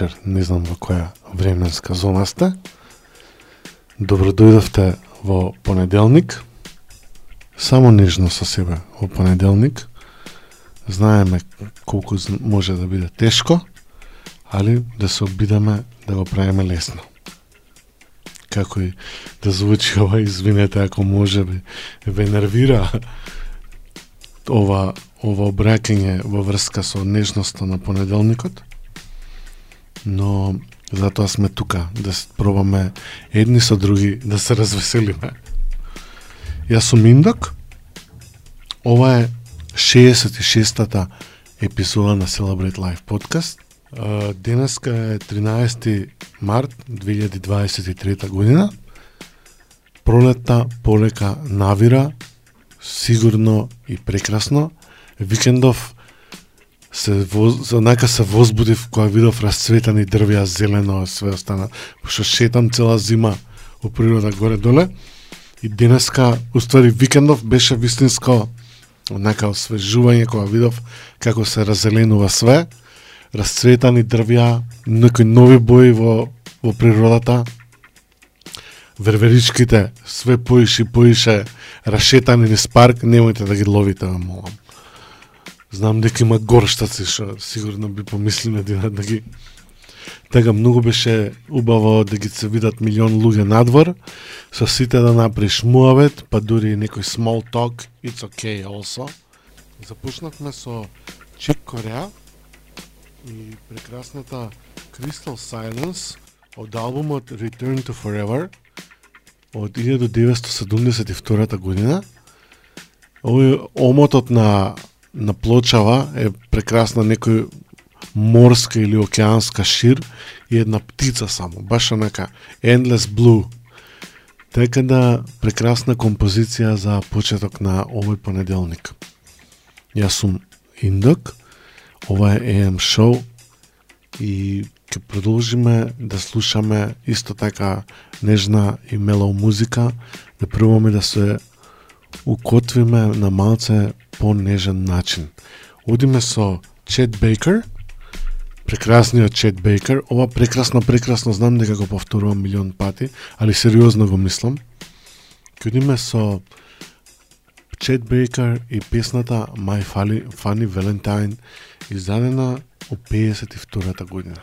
вечер, не знам во која временска зона сте. Добро дојдовте во понеделник. Само нежно со себе во понеделник. Знаеме колку може да биде тешко, али да се обидаме да го правиме лесно. Како и да звучи ова, извинете ако може би ве нервира ова ова обраќање во врска со нежноста на понеделникот, но затоа сме тука да пробаме едни со други да се развеселиме. Јас сум Индок. Ова е 66-та епизода на Celebrate Life подкаст. Денеска е 13 март 2023 година. Пролетта полека навира, сигурно и прекрасно викендов се воз, онака се возбудив кога видов расцветани дрвја, зелено, све остана, пошто шетам цела зима во природа горе доле. И денеска, уствари викендов беше вистинско онака освежување кога видов како се разеленува све, расцветани дрвја, некои нови бои во во природата. Верверичките све поише поише рашетани низ парк, немојте да ги ловите, молам. Знам дека има горштаци што сигурно би помислиме да, да ги Тега многу беше убаво да ги се видат милион луѓе надвор, со сите да направиш муавет, па дури и некој small talk, it's okay also. Започнавме со Чик Кореа и прекрасната Crystal Silence од албумот Return to Forever од 1972 година. Овој омотот на на плочава е прекрасна некој морска или океанска шир и една птица само, баш онака Endless Blue. Така да прекрасна композиција за почеток на овој понеделник. Јас сум Индок, ова е AM Show и ќе продолжиме да слушаме исто така нежна и мелоу музика, да пробаме да се укотвиме на малце понежен начин. Одиме со Чет Бейкер, прекрасниот Чет Бейкер. Ова прекрасно, прекрасно, знам дека го повторувам милион пати, али сериозно го мислам. Ке одиме со Чет Бейкер и песната My Funny Valentine, издадена у 52-та година.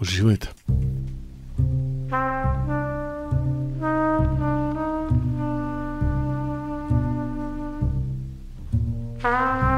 Уживајте. My 啊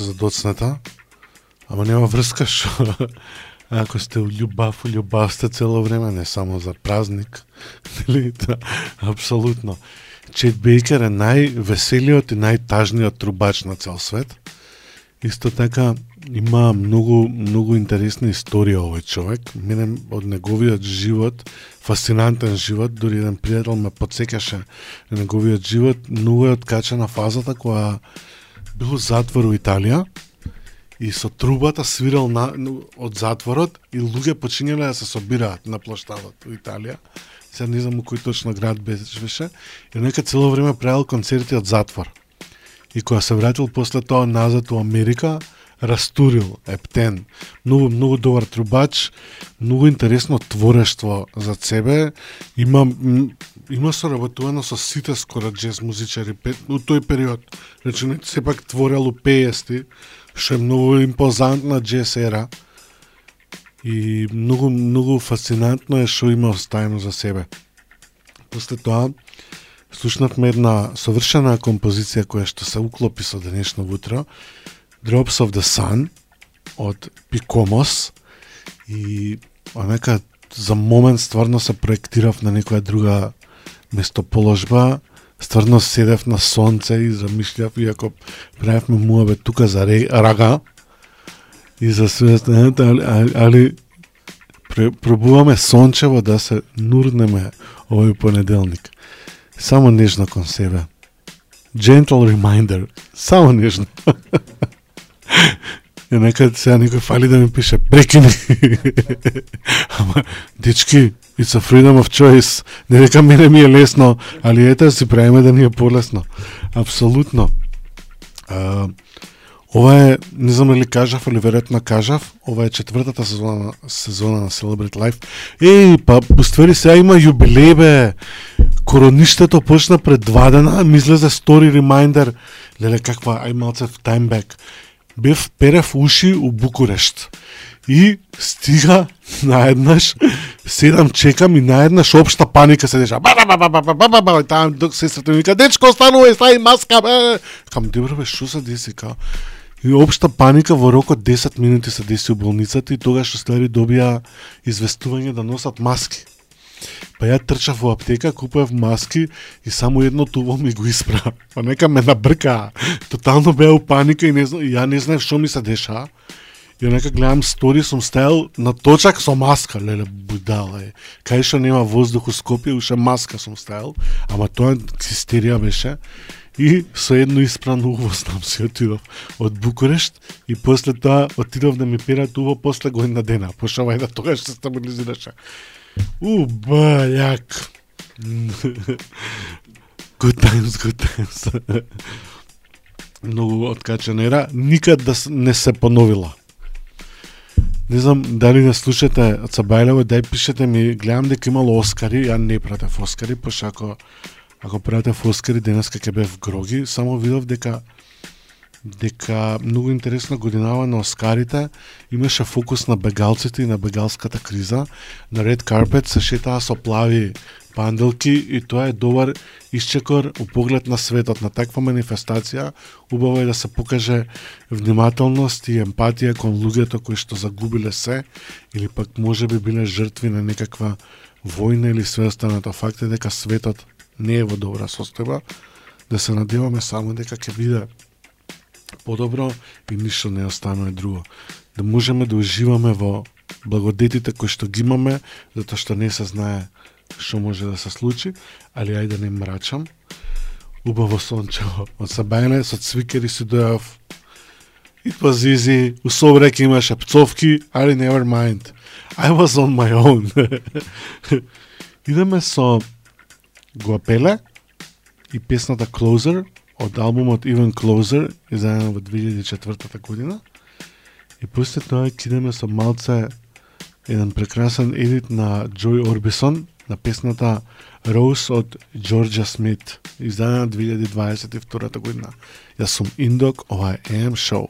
се задоцната, ама нема врска што ако сте у љубав, у љубав сте цело време, не само за празник. Нели? Апсолутно. Чет Бейкер е највеселиот и најтажниот трубач на цел свет. Исто така има многу многу интересни историја овој човек. Мене од неговиот живот, фасцинантен живот, дури еден пријател ме подсекаше на неговиот живот, многу е откачена фазата која бил затвор у Италија и со трубата свирал на, од затворот и луѓе починеле да се собираат на плоштадот во Италија. Се не знам кој точно град беше. И нека цело време правил концерти од затвор. И кога се вратил после тоа назад во Америка, растурил, ептен, многу, многу добар трубач, многу интересно творештво за себе. Има, има соработувано со сите скоро джез музичари у тој период. Значи, Речено, сепак творел у 50 што е многу импозантна джез ера и многу многу фасцинантно е што има оставено за себе. После тоа слушнавме една совршена композиција која што се уклопи со денешно утро, Drops of the Sun од Пикомос и нека за момент стварно се проектирав на некоја друга место положба стварно седев на сонце и замишљав, иако правевме муабе тука за рага, и за свест, али, али, али пробуваме сончево да се нурнеме овој понеделник. Само нежно кон себе. Gentle reminder. Само нежно. Ја некад сега никој фали да ми пише прекини. Ама, дечки, it's a freedom of choice. Не дека мене ми е лесно, али ете си правиме да ни е полесно. Апсолутно. А, ова е, не знам дали кажав, или веројатно кажав, ова е четвртата сезона, сезона на Celebrate Life. Еј, па, уствари сега има јубилеј, бе. Короништето почна пред два дена, ми излезе story reminder, леле, каква, ај малце в таймбек бев перев уши у Букурешт. И стига наеднаш, седам, чекам и наеднаш обшта паника се деша. Ба, ба, ба, ба, ба, ба, ба, ба, таа сестрата ми вика, дечко, останувај стај маска, бе. Кам, добро бе, што се деси, као? И обшта паника во рокот 10 минути се деси у болницата и тогаш стари добија известување да носат маски. Па ја трчав во аптека, купував маски и само едно туво ми го испра. Па нека ме набрка. Тотално беа у паника и, не, и ја не знаев што ми се деша. Ја нека гледам стори, сум стајал на точак со маска, леле, будала е. Кај што нема воздух у Скопје, уште маска сум стајал, ама тоа хистерија беше. И со едно испрано уво знам си отидов од Букурешт и после тоа отидов да ми перат уво после година дена, пошто вајда тогаш се стабилизираше. У, бајак. good times, good times. Многу откачена ера. Никад да не се поновила. Не знам дали не слушате од дај пишете ми, гледам дека имало Оскари, ја не пратев Оскари, пошто ако, ако пратев Оскари, денеска ќе бев гроги, само видов дека дека многу интересна годинава на Оскарите имаше фокус на бегалците и на бегалската криза. На Red Carpet се шетаа со плави панделки и тоа е добар исчекор у поглед на светот на таква манифестација. Убаво е да се покаже внимателност и емпатија кон луѓето кои што загубиле се или пак може би биле жртви на некаква војна или све останато. Факт е дека светот не е во добра состојба, да се надеваме само дека ќе биде подобро и ништо не останува друго. Да можеме да уживаме во благодетите кои што ги имаме, затоа што не се знае што може да се случи, али ајде не мрачам. Убаво сончево. Од Сабајна, со цвикери си дојав. It was easy. У Собрек имаше пцовки, али never mind. I was on my own. Идеме со Гуапеле и песната Closer од албумот Even Closer, издаден во 2004 година. И после тоа кидеме со малце еден прекрасен едит на Джой Орбисон на песната Rose од Джорджа Смит, издадена 2022 година. Јас сум Индок, ова е AM Show.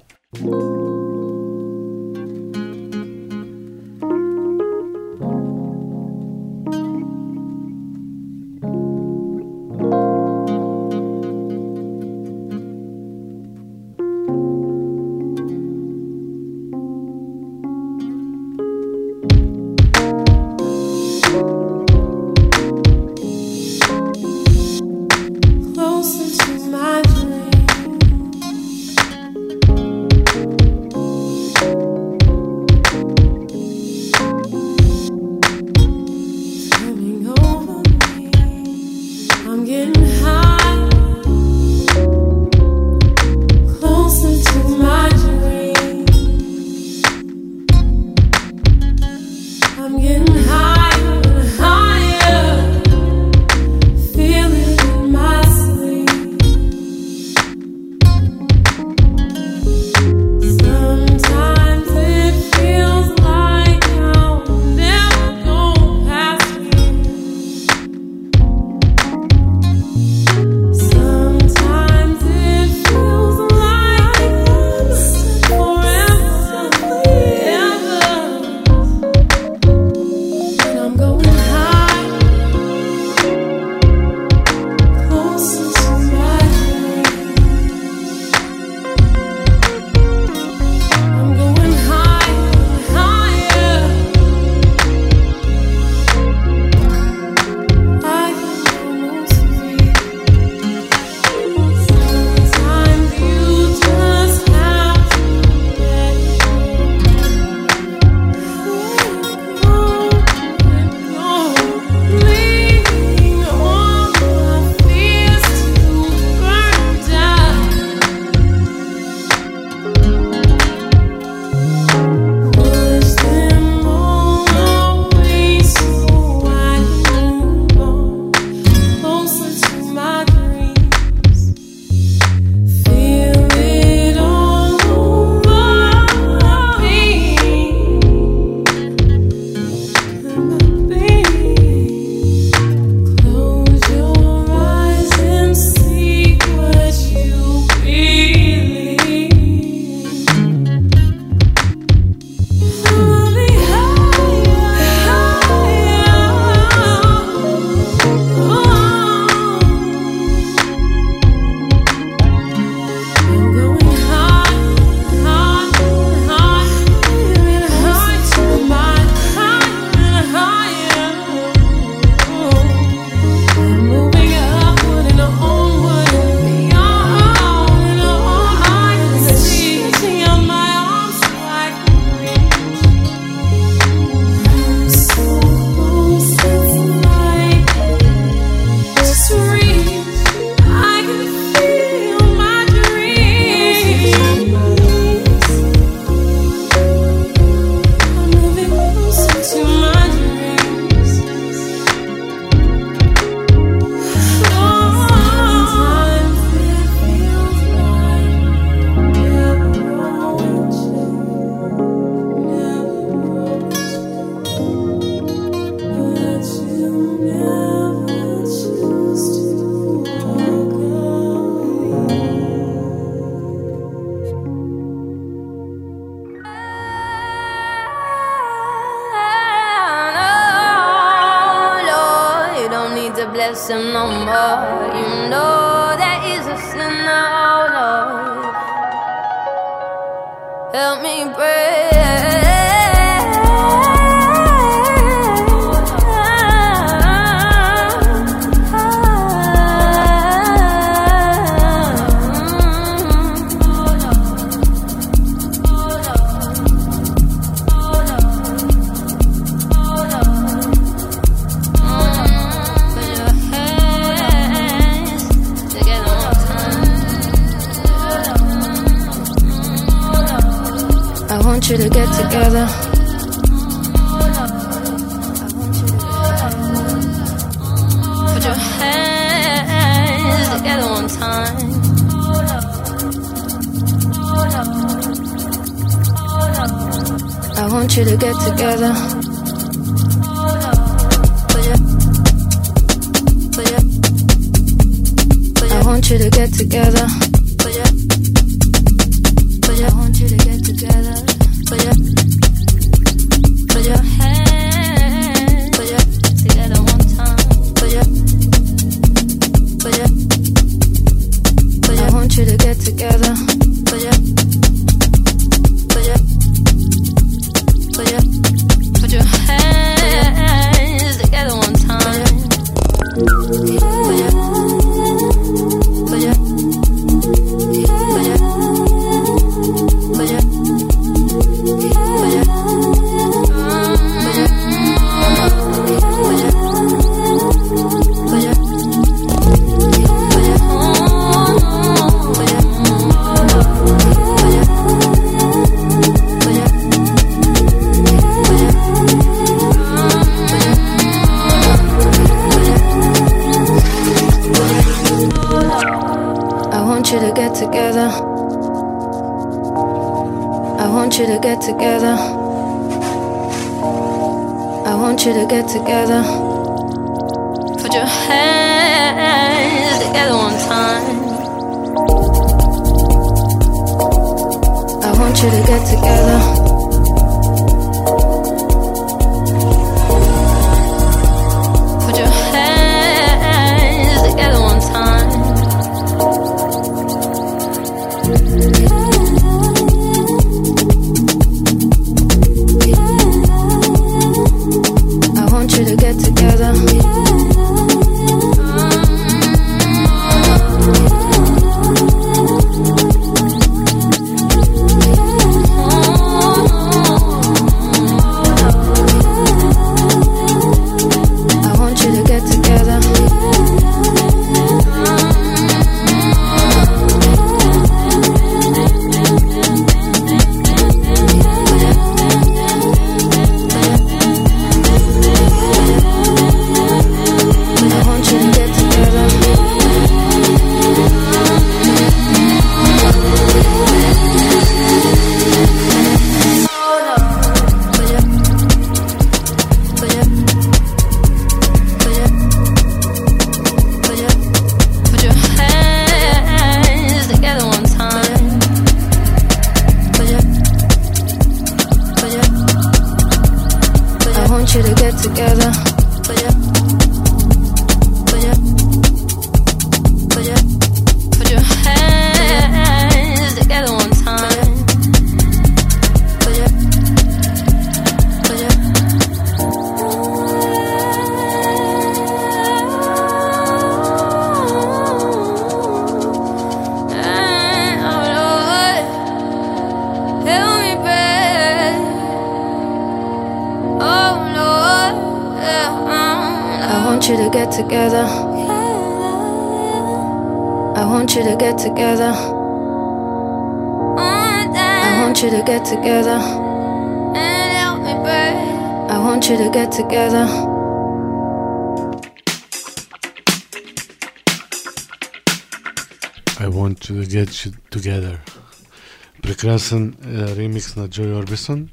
прекрасен ремикс на Джој Орбисон.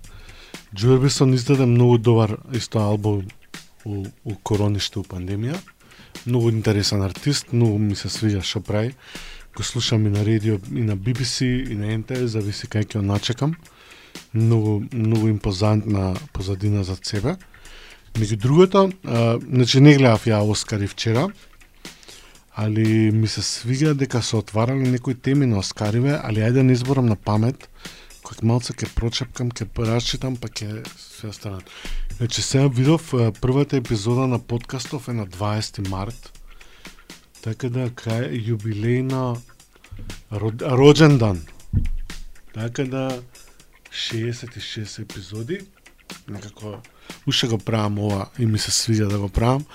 Джој Орбисон издаде многу добар исто албум у, у корониште, у пандемија. Многу интересен артист, многу ми се свиѓа што прави. Го слушам и на радио, и на BBC, и на NTV, зависи кај ќе начекам. Многу, многу импозантна позадина за себе. Меѓу другото, а, значи не гледав ја Оскари вчера, али ми се свига дека се отварале некои теми на Оскариве, али ајде не изборам на памет, малце ќе прочепкам, ќе расчитам, па ќе се останат. Значи сега видов првата епизода на подкастов е на 20 март. Така да крај јубилејна род, роđен дан. Така да 66 епизоди некако уште го правам ова и ми се свиѓа да го правам.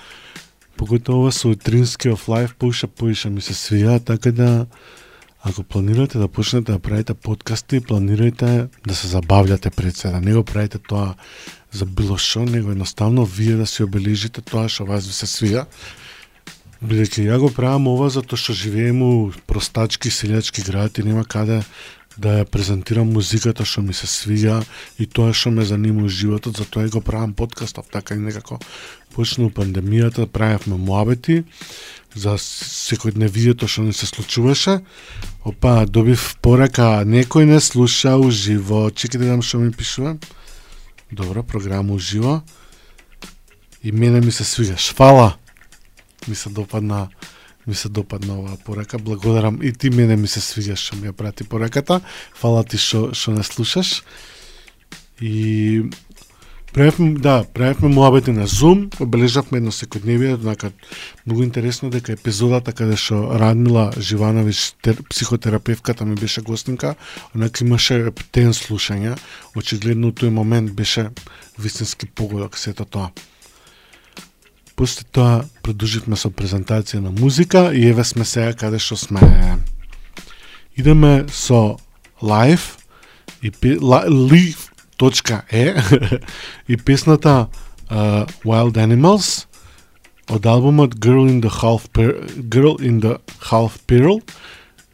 Поготово со утринскиот лайф поише поише ми се свиѓа, така да ако планирате да почнете да правите подкасти, планирајте да се забавляте пред се, да не го правите тоа за било што, него едноставно вие да си обележите тоа што вас ви се свија. Бидејќи ја го правам ова затоа што живееме у простачки селјачки град и нема каде да ја презентирам музиката што ми се свија и тоа што ме занимува животот, затоа и го правам подкастов, така и некако почнува пандемијата, правевме муабети за секојдневието што не се случуваше. Опа, добив порака, некој не слуша уживо, чекай да што ми пишува. Добро, програма уживо. И мене ми се свигаш. Фала! Ми се допадна ми се допадна оваа порака. Благодарам и ти мене ми се свиѓа што ми ја прати пораката. Фала ти што што не слушаш. И правевме да, правевме муабети на Zoom, обележавме едно секојдневие, однака многу интересно дека епизодата каде што Радмила Живановиќ, тер, психотерапевката ми беше гостинка, онака имаше птен слушање. Очигледно тој момент беше вистински погодок сето тоа. После тоа продолживме со презентација на музика и еве сме сега каде што сме. Идеме со live и точка е и песната uh, Wild Animals од албумот Girl in the Half Girl in the Half Pearl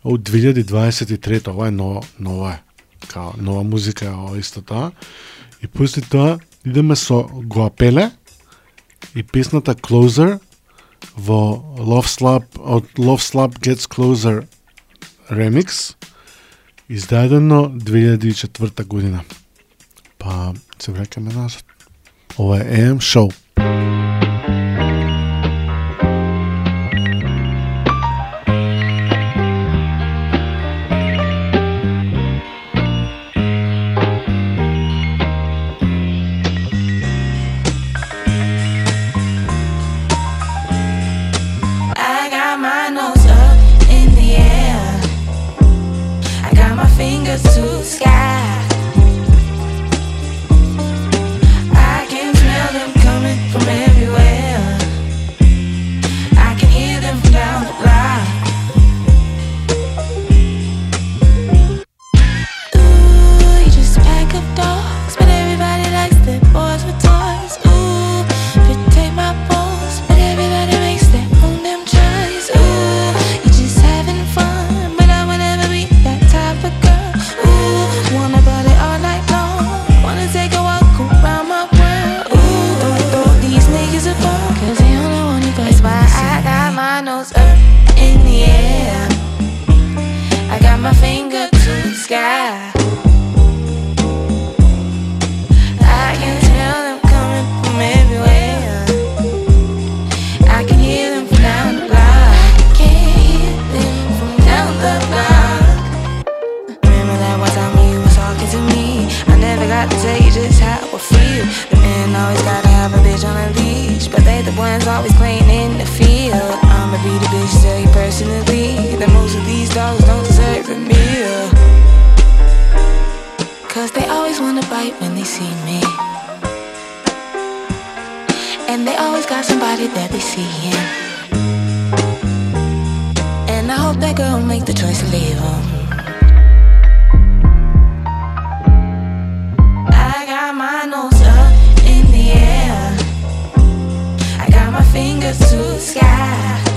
од 2023 ова е нова, нова као така, нова музика е ова исто тоа и после тоа идеме со Гуапеле и песната Closer во Love Slap од Love Slap Gets Closer ремикс издадено 2004 година. Па се враќаме назад. Ова е AM Show. They always got somebody that they seeing. And I hope that girl make the choice to leave him. I got my nose up in the air. I got my fingers to the sky.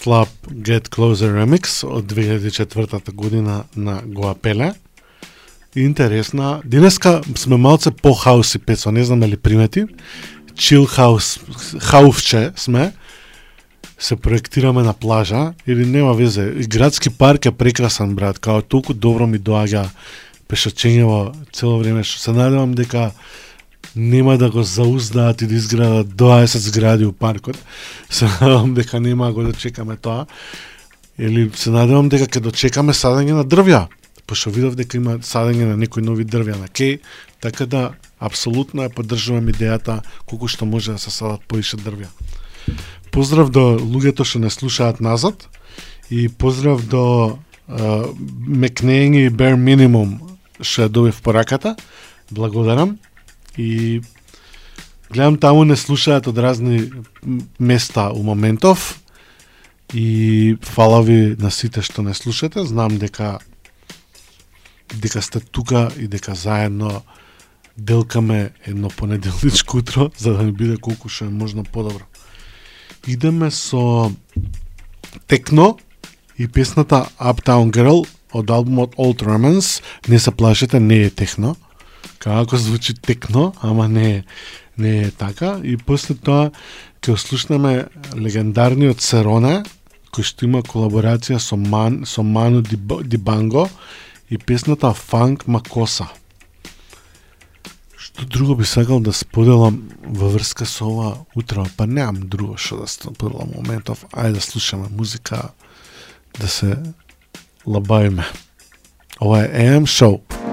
Slap Get Closer Remix од 2004 година на Гоапеле. Интересна. Денеска сме малце по хауси пецо, не знам дали примети. Chill хаус, хаувче сме. Се проектираме на плажа или нема везе. И градски парк е прекрасен брат, као толку добро ми доаѓа пешачењево цело време што се надевам дека нема да го зауздаат и да изградат 20 згради у паркот. Се надевам дека нема да чекаме тоа. Или се надевам дека ќе дочекаме садење на дрвја. Пошто видов дека има садење на некои нови дрвја на кеј, така да апсолутно ја поддржувам идејата колку што може да се садат поише дрвја. Поздрав до луѓето што не слушаат назад и поздрав до uh, Мекнење и Bare Minimum што ја добив пораката. Благодарам и гледам таму не слушаат од разни места у моментов и фала ви на сите што не слушате. Знам дека дека сте тука и дека заедно делкаме едно понеделничко утро за да не биде колку што е можно подобро. Идеме со Текно и песната Uptown Girl од албумот Old Romance. Не се плашете, не е техно како звучи текно, ама не е, не е така. И после тоа ќе слушнаме легендарниот Серона, кој што има колаборација со, Ман, со Ману Дибанго и песната Фанк Макоса. Што друго би сакал да споделам во врска со ова утро, па немам друго што да споделам моментов. Ајде да слушаме музика, да се лабаиме. Ова е AM Show.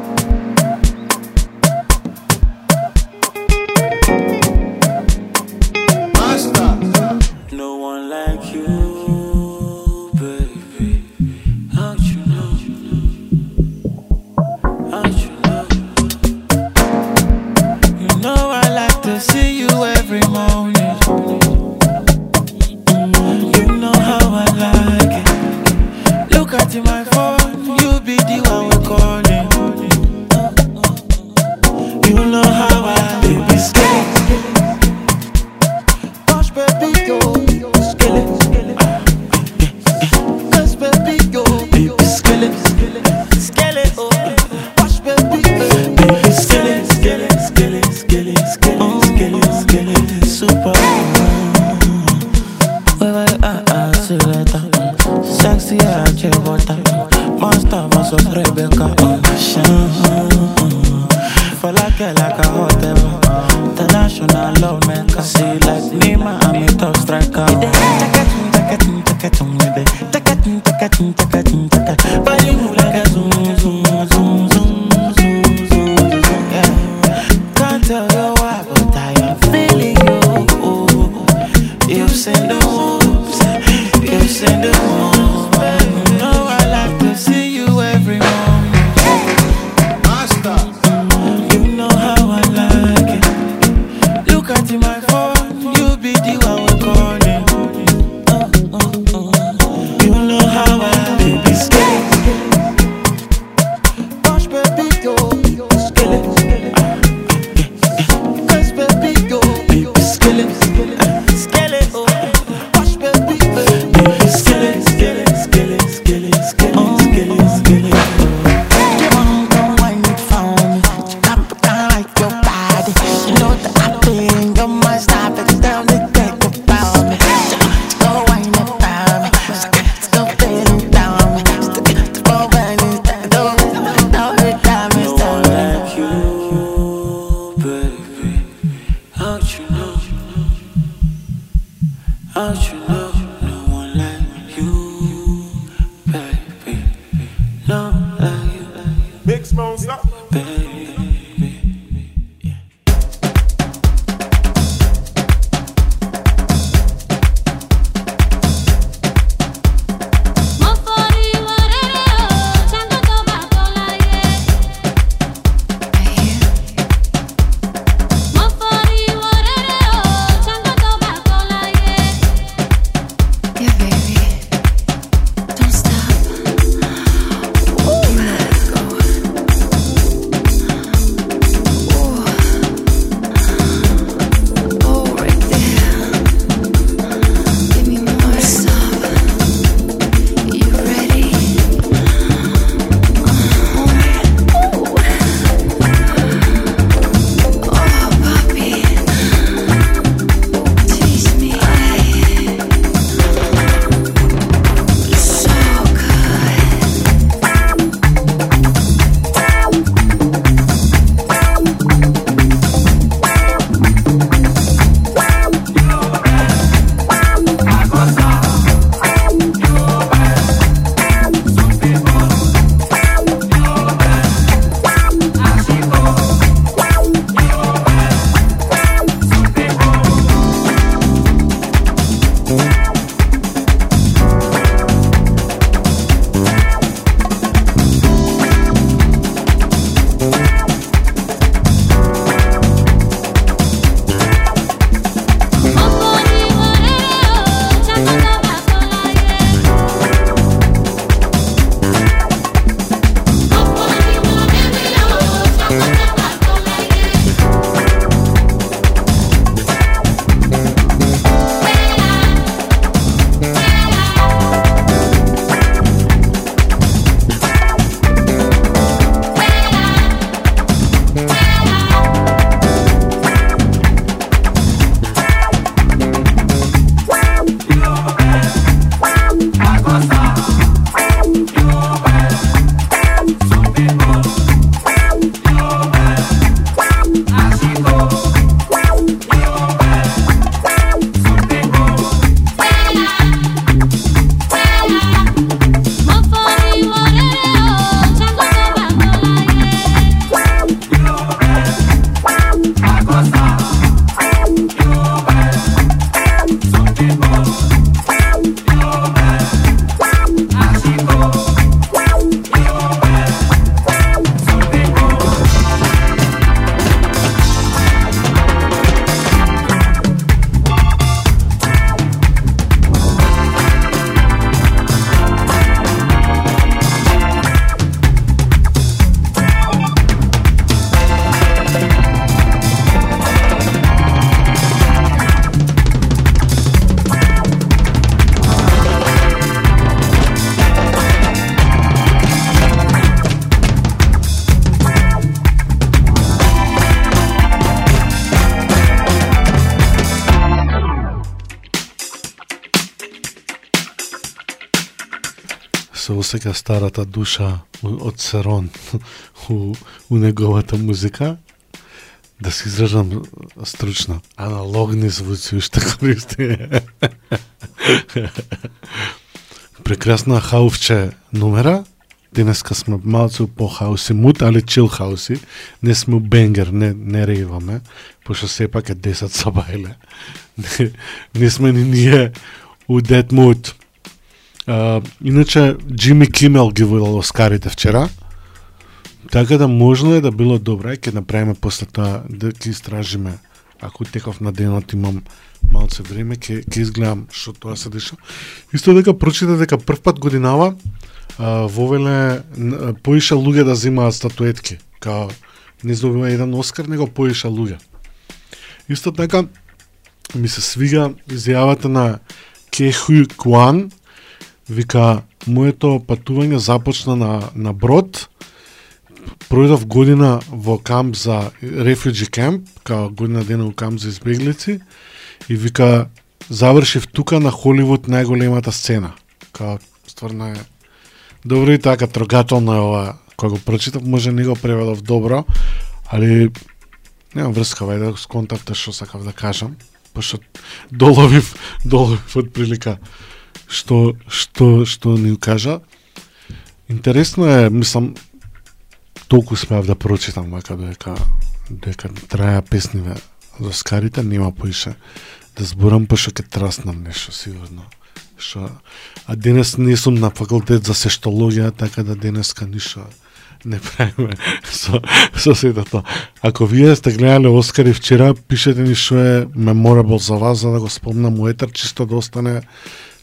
Сека старата душа од Серон у, у неговата музика. Да се изражам стручно. Аналогни звуци уште користи. Прекрасна хаувче номера. Денеска сме малце по хауси мут, али чил хауси. Не сме бенгер, не, не рейваме, пошто сепак е 10 сабајле. Не, не сме ни ние у дет мут Иначе, Джими Кимел ги водил Оскарите вчера. Така да можно е да било добро, ќе направиме после тоа да ќе истражиме. Ако теков на денот имам малце време, ќе ќе изгледам што тоа се деша. Исто дека прочита дека прв пат годинава а, вовеле поиша луѓе да земаат статуетки. Као не здобива еден Оскар, него поиша луѓе. Исто така ми се свига изјавата на Кеху Куан, вика моето патување започна на на брод. Пројдов година во камп за рефуджи кемп, као година дена во камп за избеглици и вика завршив тука на Холивуд најголемата сцена. Као стварно е добро и така трогателно е ова. Кога го прочитав, може не го преведов добро, али немам врска, вајде да сконтавте што сакав да кажам, пошто доловив, доловив од прилика што што што ни кажа. Интересно е, мислам, толку успеав да прочитам вака дека дека траја песниве за скарите, нема поише да зборам, па пошто ќе траснам нешто сигурно. Што а денес не сум на факултет за сештологија, така да денеска ништо не правиме со, со сето тоа. Ако вие сте гледале Оскари вчера, пишете ни што е memorable за вас, за да го спомнам у етер, чисто да остане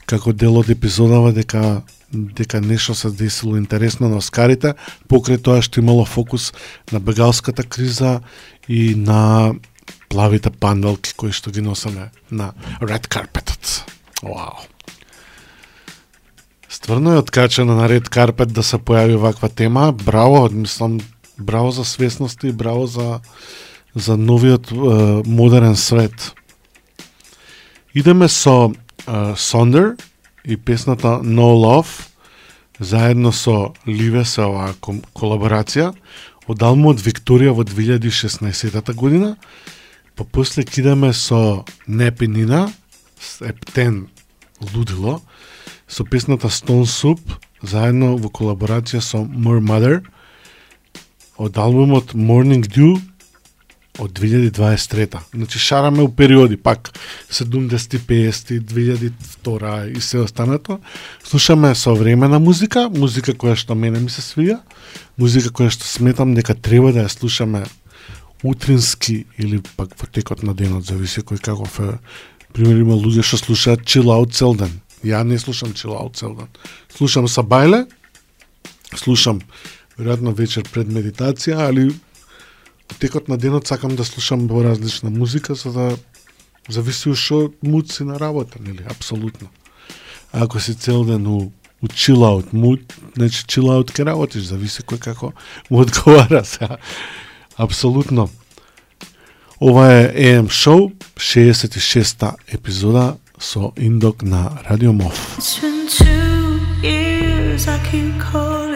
како дел од епизодава дека дека нешто се десило интересно на Оскарите, покрај тоа што имало фокус на бегалската криза и на плавите панделки кои што ги носаме на Red Carpetот. Вау. Стварно е откачено на Red Carpet да се појави ваква тема. Браво, мислам, браво за свесност и браво за за новиот е, модерен свет. Идеме со Sonder и песната No Love заедно со Ливе се оваа колаборација од албумот Викторија во 2016 година, па после кидаме со Непинина, Септен Лудило, со песната Stone Soup, заедно во колаборација со More Mother, од албумот Morning Dew од 2023. Значи шараме у периоди, пак 70, 50, 2002 и се останато. Слушаме современа музика, музика која што мене ми се свија. музика која што сметам дека треба да ја слушаме утрински или пак во текот на денот, зависи кој каков е. Пример има луѓе што слушаат chill out цел ден. Ја не слушам chill out цел ден. Слушам сабајле, слушам веројатно вечер пред медитација, али текот на денот сакам да слушам поразлична музика за да зависи од што муд си на работа, нели? Апсолутно. А ако си цел да ден у, у chill out муд, значи chill out ке работиш, зависи кој како му одговара се. Апсолутно. Ова е AM Show, 66-та епизода со Индок на Радио Мов. It's been two years, I keep calling,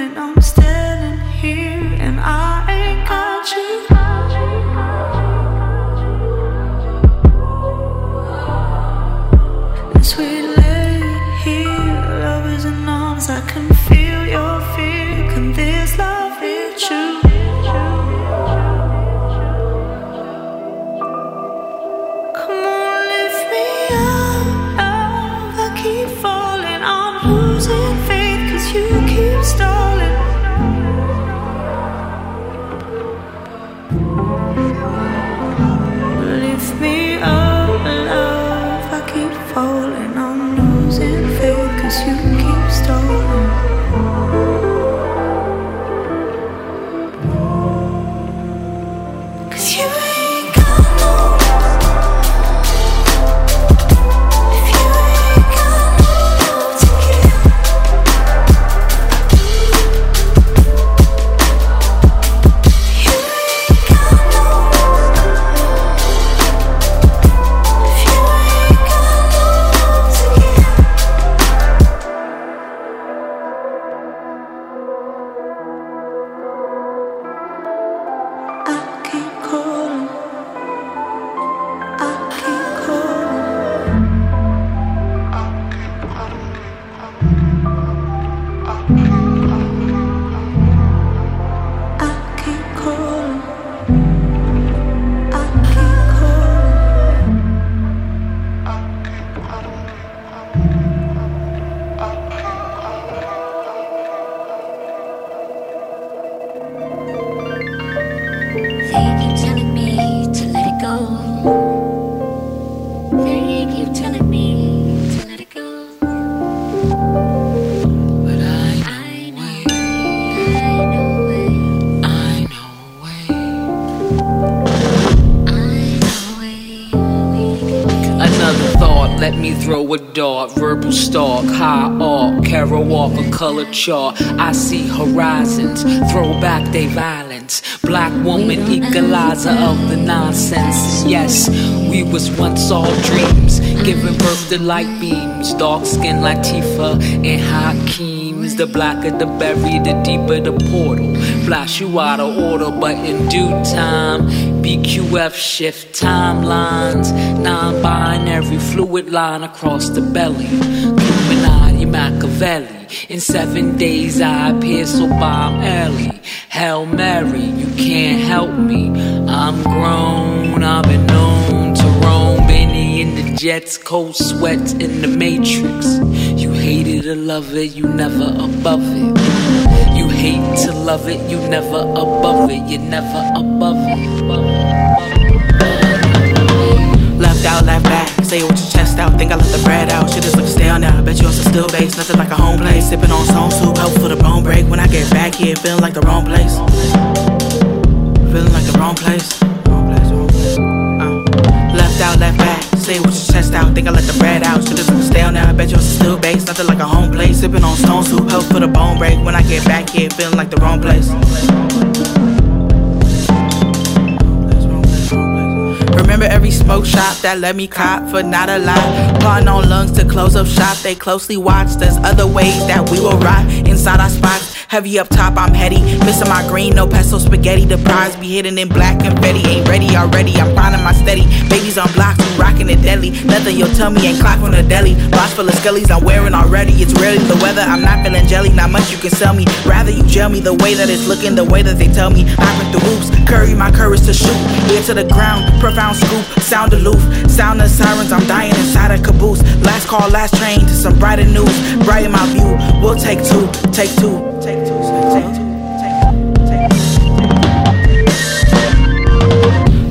verbal stalk, high art, Carol Walker, color chart. I see horizons, throw back they violence. Black woman, equalizer of the nonsense. Yes, we was once all dreams, giving birth to light beams. Dark skin Latifah and Hakeem's. The blacker the berry, the deeper the portal. Flash you out of order, but in due time, BQF shift timelines. Non binary fluid line across the belly. Illuminati Machiavelli. In seven days I appear so bomb early. Hail Mary, you can't help me. I'm grown, I've been known to roam. Benny in the jets, cold sweats in the matrix. You hate it or love it, you never above it. Hate to love it, you never above it, you're never above it. Left out, left back. Say it with your chest out. Think I left the bread out. Shit is looking stale now. Bet you also still base. Nothing like a home place. Sipping on some soup. Help for the bone break. When I get back here, feeling like the wrong place. Feeling like the wrong place. Uh. Left out, left back. Say your chest out. Think I let the bread out. Just look stale now. I Bet you also still base. Nothing like a home place. Sipping on stone soup. Help for the bone break. When I get back here, feeling like the wrong place. Remember every smoke shop that let me cop for not a lot. Plotting on lungs to close up shop, they closely watch. There's other ways that we will rot inside our spots. Heavy up top, I'm heady. Missing my green, no pesto spaghetti. The prize be hidden in black confetti. Ain't ready already, I'm finding my steady. Babies on blocks, we rocking it deadly. Nothing you'll tell me ain't clock from the deli. Box full of scullies, I'm wearing already. It's rarely the weather, I'm not feeling jelly. Not much you can sell me. Rather you gel me the way that it's looking, the way that they tell me. I Hopping through hoops, curry my courage to shoot. Ear to the ground, profound scoop, sound aloof. Sound of sirens, I'm dying inside a caboose. Last call, last train to some brighter news. Brighten my view, we'll take two, take two,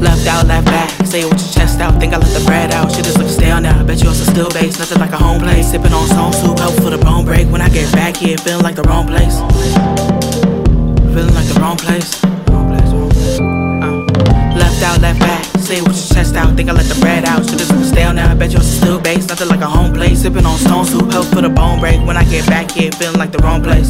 Left out, left back. Say it with your chest out. Think I let the bread out. Shit just look stale now. Bet you also still base. Nothing like a home place. Sipping on some soup. Help for the bone break. When I get back here, feeling like the wrong place. Feeling like the wrong place. Left out, left back. Say it with your chest out. Think I let the bread out. Just look stale now. I bet you also still base. Nothing like a home place. Sipping on stone soup. Help for the bone break. When I get back here, feeling like the wrong place.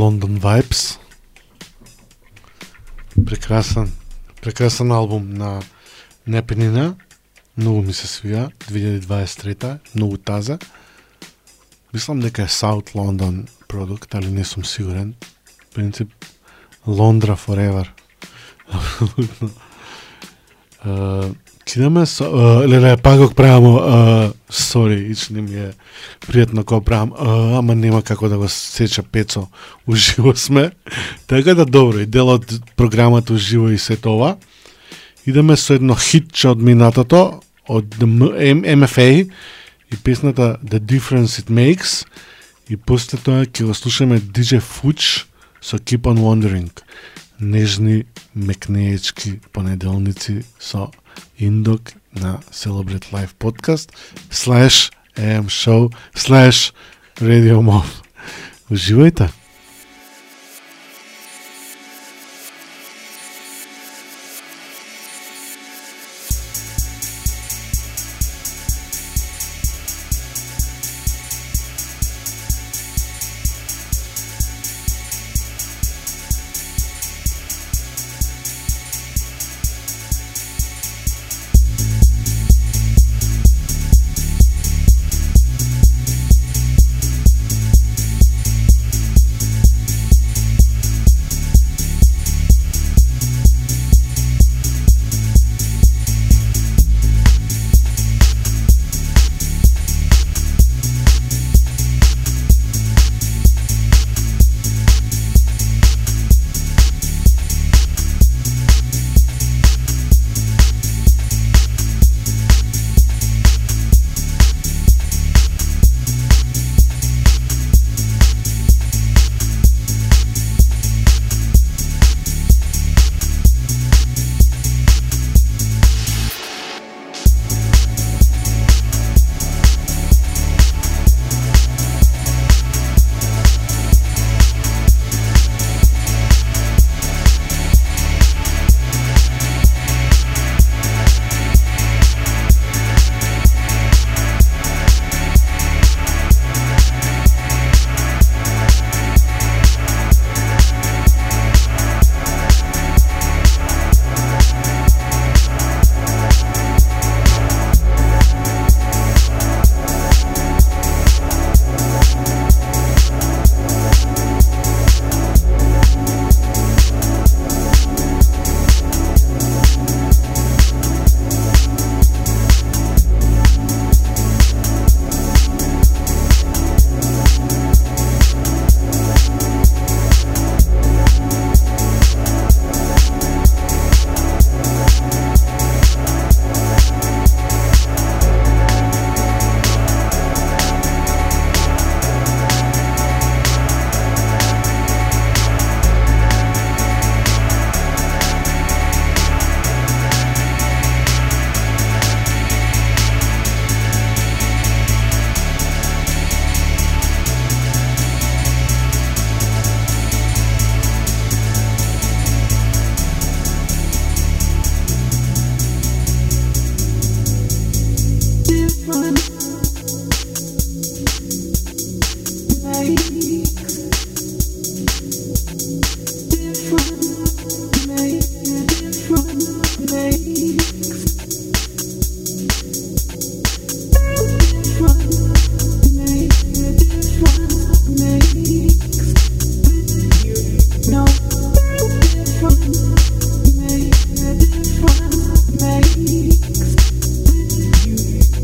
London Vibes. Прекрасен, прекрасен албум на Непенина. Многу ми се свија, 2023 многу таза. Мислам дека е South London продукт, али не сум сигурен. Принцип, Лондра forever. Uh, Кидаме со... Леле, пак го правам, сори, ич не ми е пријатно кога правам, ама нема како да го сеча Пецо, уживо сме. Така да добро, и дел од програмата уживо и се това. Идеме со едно хитче од минатото, од MFA и песната The Difference It Makes и после тоа ќе го слушаме DJ Fuch со Keep on Wondering. Нежни, мекнеечки понеделници со Индок на Celebrate Life Podcast slash AM Show slash Radio Move. Уживајте!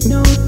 no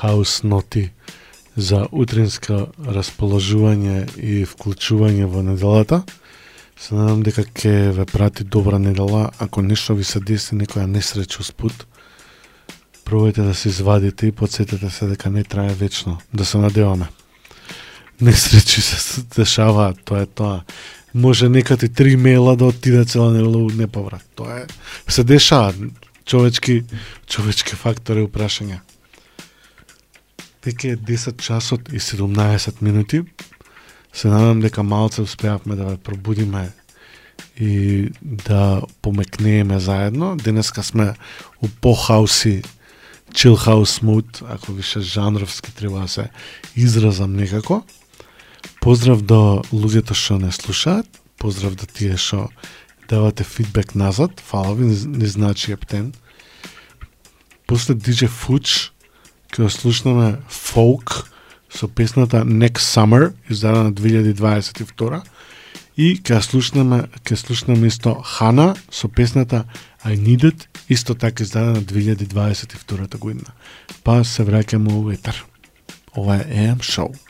хаус ноти за утринска расположување и вклучување во неделата. Се надам дека ќе ве прати добра недела. Ако нешто ви се деси некоја несреќа спут, пробајте да се извадите и подсетете се дека не трае вечно. Да се надеваме. Несреќи се дешава. тоа е тоа. Може некати три мела да отиде цела недела у неповрат. Тоа е се дешава човечки човечки фактори упрашања. Веќе е 10 часот и 17 минути. Се надам дека малце успеавме да ве пробудиме и да помекнееме заедно. Денеска сме у по-хауси chill house mood, ако више жанровски треба да се изразам некако. Поздрав до луѓето што не слушаат, поздрав до тие што давате фидбек назад, фала ви, не значи ептен. После DJ Fuch, Кога слушнеме фолк со песната Next Summer, издадена 2022 и кога слушнеме кога слушнеме исто Хана со песната I Need It, исто така издадена 2022 година. Па се враќаме во ветер. Ова е AM Show.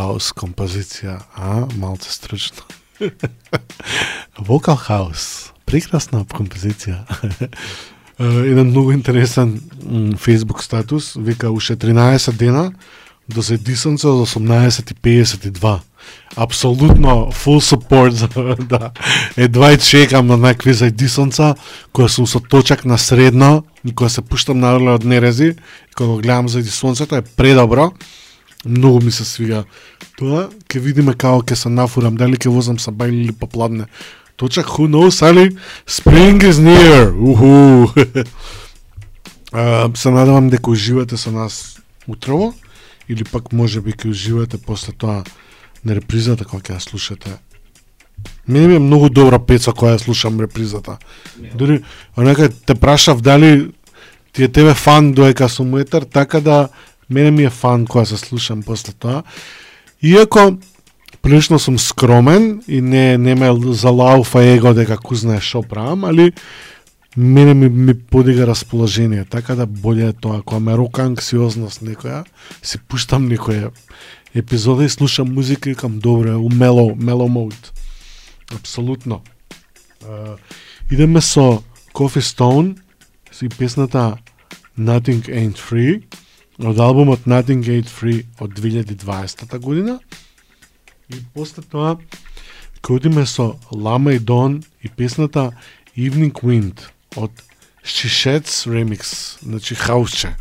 Хаус композиција, а, малце стручно. вокал хаус, прекрасна композиција. Еден многу интересен Facebook статус, вика уште 13 дена до се дисанца од 18.52. Апсолутно full support за да едва и чекам на некви за дисанца која сум со точак на средно и која се пуштам на од нерези и кога гледам за сонцето е предобро. Многу ми се свига тоа. Ке видиме како ќе се нафурам, дали ќе возам са бајли или попладне. Точак, who knows, али spring is near. Уху. А, се надевам дека уживате со нас утрово или пак може би ќе уживате после тоа на репризата кога ќе ја слушате. Мене ми е многу добра пеца која ја слушам репризата. Дури онака те прашав дали ти е тебе фан доека сум етер, така да мене ми е фан кога се слушам после тоа. Иако прилично сум скромен и не не ме залауфа его дека кузнае шо правам, али мене ми, ми подига расположение, така да боле е тоа, кога ме рока анксиозност некоја, си пуштам некоја епизода и слушам музика и добро добре, у мело, мело мод. Апсолутно. Uh, идеме со Coffee Stone и песната Nothing Ain't Free од албумот Nothing Gate Free од 2020 година. И после тоа ќе одиме со Лама и Дон и песната Evening Wind од Шишец Remix, значи хаусче.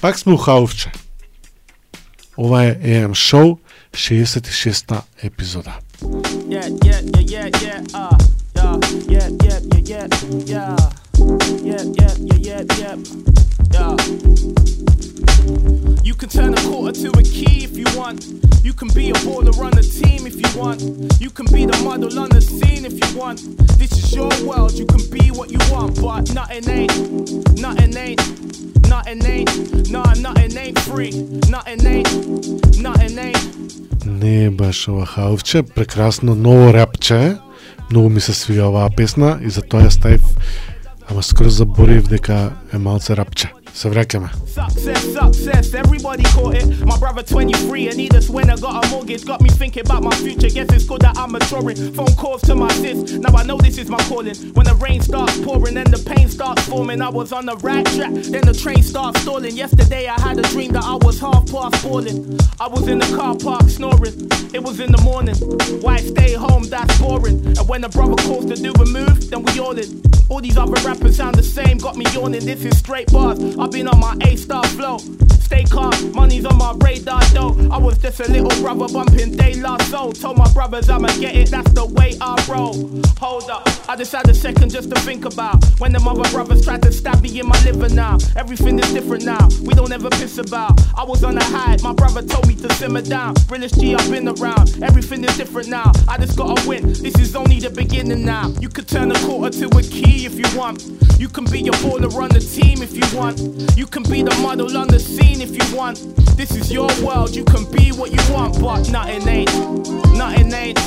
Пак сме у хаусче. Ова е AM Show, 66-та епизода. yeah, yeah, yeah, yeah, yeah, uh, yeah, yeah, yeah, yeah, yeah, yeah, yeah, yeah, yeah, yeah, yeah. You can turn a quarter to a key if you want. You can be a baller on the team if you want. You can be the model on the scene if you want. This is your world, you can be what you want, but nothing ain't, nothing ain't, nothing ain't, nah, nothing ain't free, nothing ain't, nothing ain't. Не е баш ова хаувче, прекрасно ново рапче. Многу ми се свига оваа песна и затоа ја ставив, ама скоро заборив дека е малце рапче. Savrakama. Success, success, everybody caught it. My brother 23 and he just went and got a mortgage. Got me thinking about my future. Guess it's good that I'm maturing. Phone calls to my sis. Now I know this is my calling. When the rain starts pouring and the pain starts forming, I was on the right track. Then the train starts stalling. Yesterday I had a dream that I was half past falling. I was in the car park snoring. It was in the morning. Why stay home? That's boring. And when the brother calls to do a move, then we all in. All these other rappers sound the same. Got me yawning. This is straight bars. I've been on my A star flow. Stay calm, money's on my radar though. I was just a little brother bumping De La Soul. Told my brothers I'ma get it, that's the way I roll. Hold up, I just had a second just to think about. When the mother brothers tried to stab me in my liver now. Everything is different now, we don't ever piss about. I was on a high, my brother told me to simmer down. Realest G I've been around, everything is different now. I just gotta win, this is only the beginning now. You could turn a quarter to a key if you want. You can be a baller on the team if you want. You can be the model on the scene if you want. This is your world, you can be what you want, but nothing ain't, nothing ain't,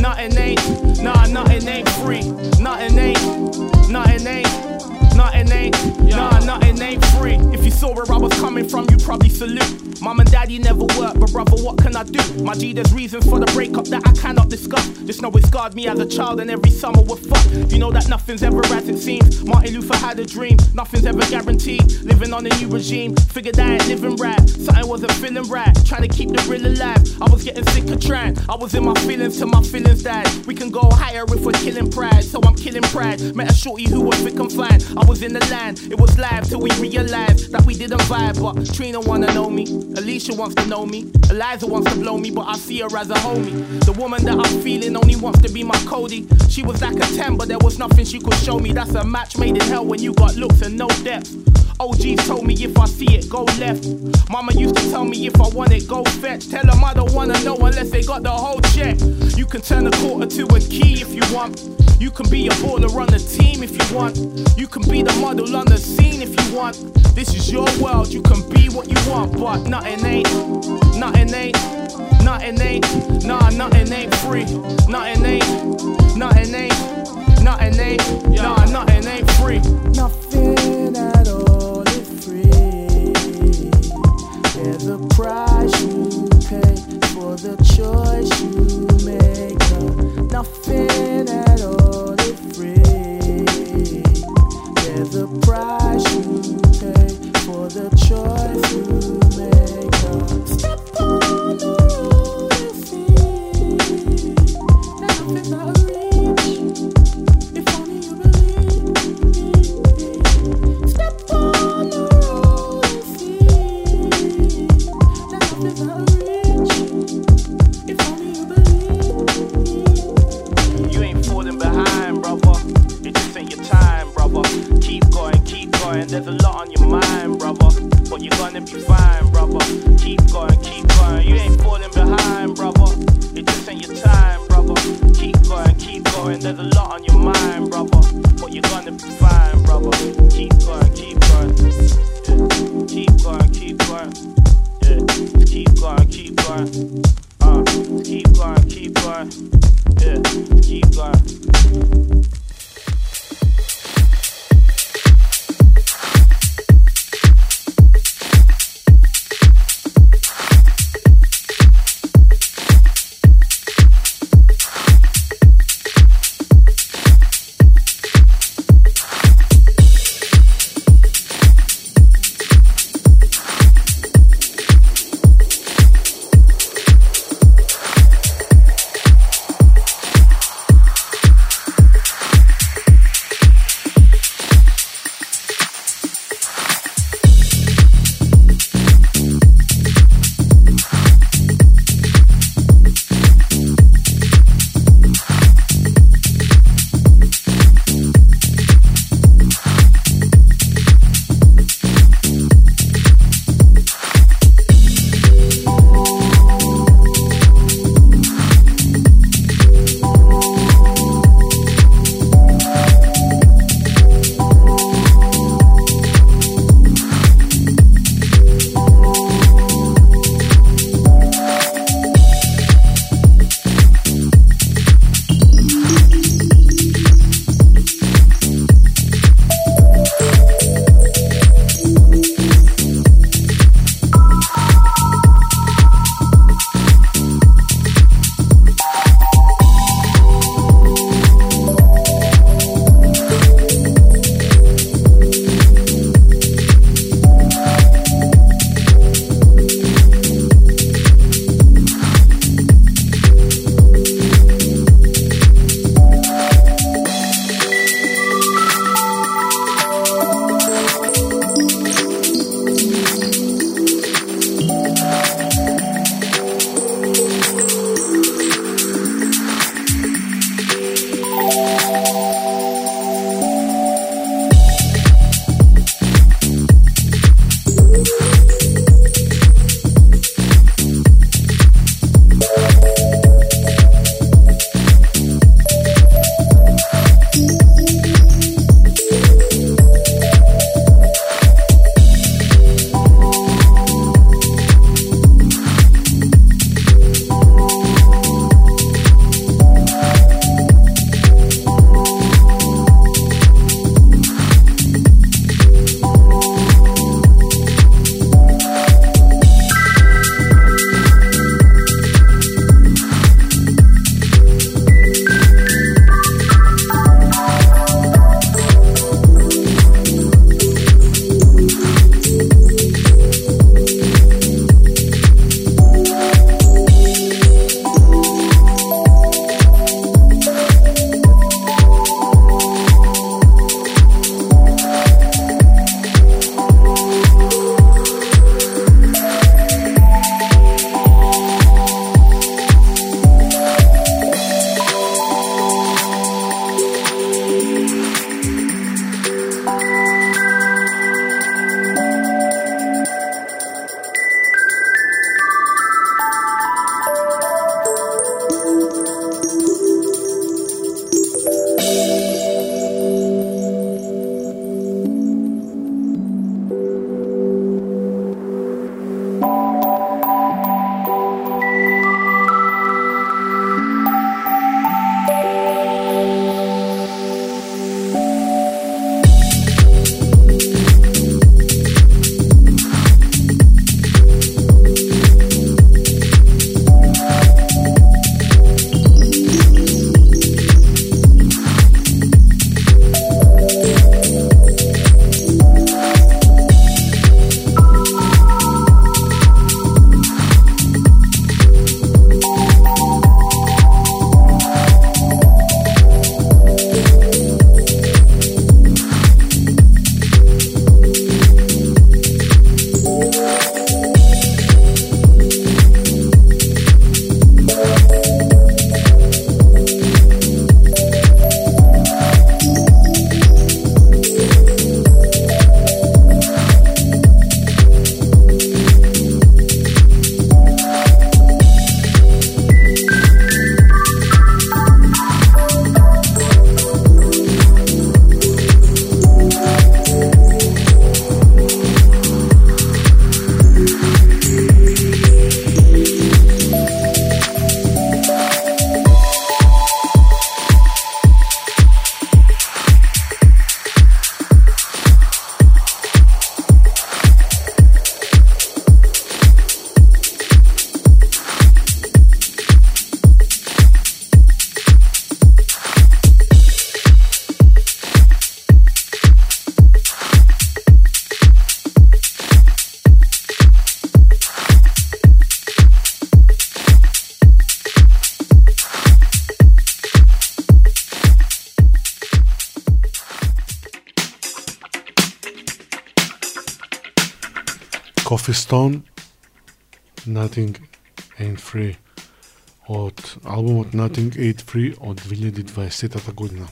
nothing ain't, nah, nothing ain't free, nothing ain't, nothing ain't, nothing ain't, nah, nothing ain't free. If you saw where I was coming from, you probably salute. Mom and daddy never worked, but brother, what can I do? My G, there's reasons for the breakup that I cannot discuss. Just know it scarred me as a child, and every summer was fun. You know that nothing's ever as it seems. Martin Luther had a dream, nothing's ever guaranteed. Living on a new regime, figured I ain't living right. Something wasn't feeling right, trying to keep the real alive. I was getting sick of trying. I was in my feelings till my feelings died. We can go higher if we're killing pride, so I'm killing pride. Met a shorty who was thick and fine. I was in the line, it was live till we realized that we didn't vibe. But Trina wanna know me, Alicia wants to know me, Eliza wants to blow me, but I see her as a homie. The woman that I'm feeling only wants to be my Cody. She was like a 10, but there was nothing she could show me. That's a match made in hell when you got looks and no depth. OGs told me if I see it, go left. Mama used to tell me if I want it, go fetch. Tell them I don't wanna know unless they got the whole check. You can turn a quarter to a key if you want. You can be a baller on the team if you want. You can be the model on the scene if you want. This is your world, you can be what you want, but nothing ain't, nothing ain't, nothing ain't, nah, nothing ain't free, nothing ain't, nothing ain't, nothing ain't, nah, nothing ain't free. Nothing There's a price you pay for the choice you make. Nothing at all is free. There's a price you pay for the choice you make. Step on the road and see. Stone Nothing Ain't Free од албумот Nothing Ain't Free од 2020 година.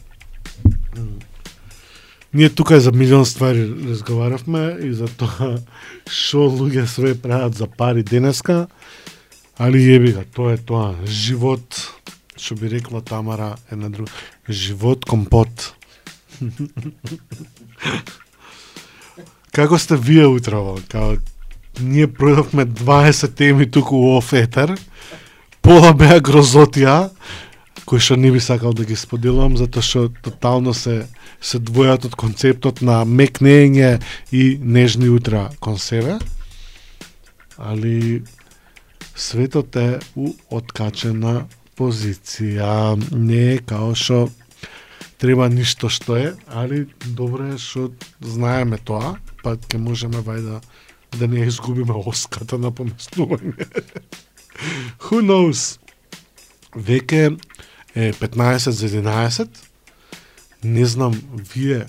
Ние тука за милион ствари разговаравме и за тоа што луѓе све прават за пари денеска, али јеби га, тоа е тоа. Живот, што би рекла Тамара, една друга. Живот компот. Како сте вие утрово? Као, ние пројдовме 20 теми туку во Фетер. пола беа грозотија, кои што не би сакал да ги споделувам, затоа што тотално се се двојат од концептот на мекнење и нежни утра кон себе. Али светот е у откачена позиција. Не е као што треба ништо што е, али добро е што знаеме тоа, па ќе можеме вај да да не ја изгубиме оската на поместување. Who knows? Веќе е 15 за 11. Не знам вие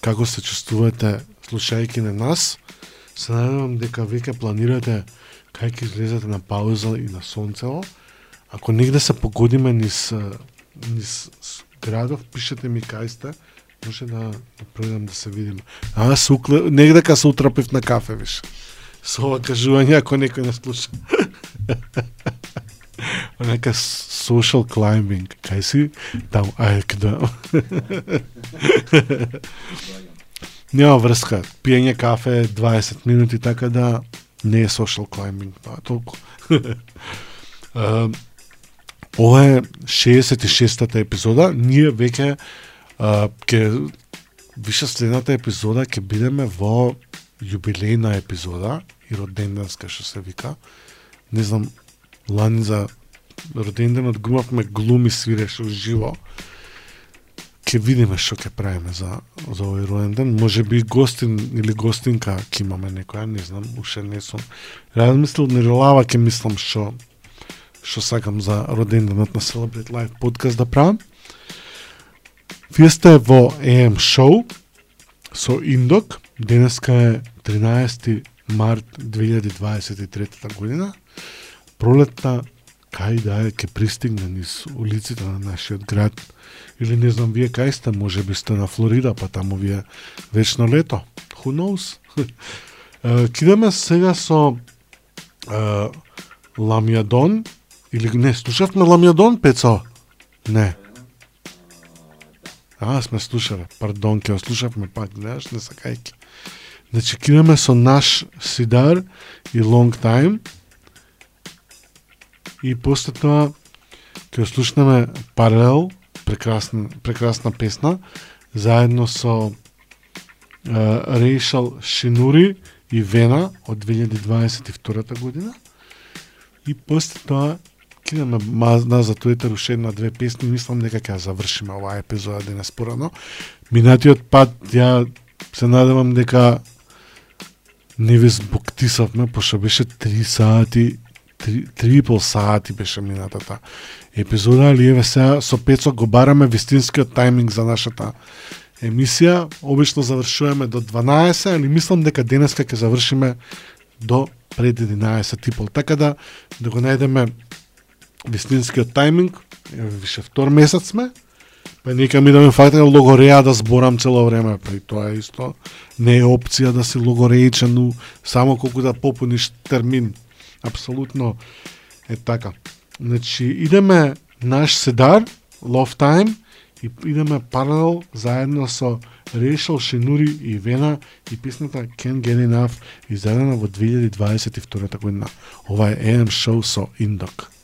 како се чувствувате слушајќи на нас. Се надевам дека веќе планирате кај ќе излезете на пауза и на сонцево. Ако негде се погодиме низ, низ градов, пишете ми кај сте, може да, да пројдам да се видиме. А, се укле... негде ка се утрапив на кафе, виш. Со ова кажување, ако некој не слуша. Нека social climbing. Кај си? Таму, ај, каде? Нема врска. Пиење кафе 20 минути, така да не е social climbing, тоа толку. Ова е 66-та епизода. Ние веќе а, ќе више следната епизода ќе бидеме во јубилејна епизода и роденденска што се вика. Не знам, лани за роденденот глумавме глуми свиреше живо. ке видиме што ќе правиме за за овој роденден. Може би гостин или гостинка ќе имаме некоја, не знам, уште не сум. Размислил, не релава ќе мислам што што сакам за роденденот на Celebrate Life подкаст да правам. Вие сте во AM Show со Индок. Денеска е 13 март 2023 година. Пролетта кај да е ќе пристигне низ улиците на нашиот град. Или не знам вие кај сте, може би сте на Флорида, па таму вие вечно лето. Who knows? Кидаме сега со Ламиадон или не, слушавме Ламиадон, Пецо? Не. А, сме слушаве, Пардон, ке го слушавме пак, гледаш, не сакајки. Да значи, кидаме со наш Сидар и Long Time. И после тоа ќе слушнеме Паралел, прекрасна, прекрасна песна, заедно со uh, Рейшал Шинури и Вена од 2022 година. И после тоа кинеме назад у етер уште една-две песни, мислам дека ќе завршиме оваа епизода денес порано. Минатиот пат ја се надевам дека не ви збоктисавме, пошто беше 3 сати, 3, трипл сати беше минатата епизода, али еве сега со Пецо го бараме вистинскиот тајминг за нашата емисија. Обично завршуваме до 12, али мислам дека денеска ќе завршиме до пред 11 и пол. Така да да го најдеме вистинскиот тајминг, више втор месец сме, па нека ми да ме фаќате логореја да зборам цело време, па и тоа е исто не е опција да си логореичен, но само колку да попуниш термин. Апсолутно е така. Значи, идеме наш седар, Love Time, и идеме паралел заедно со Решал Шинури и Вена и песната Can't Get Enough, издадена во 2022 година. Ова е AM Show со Индок.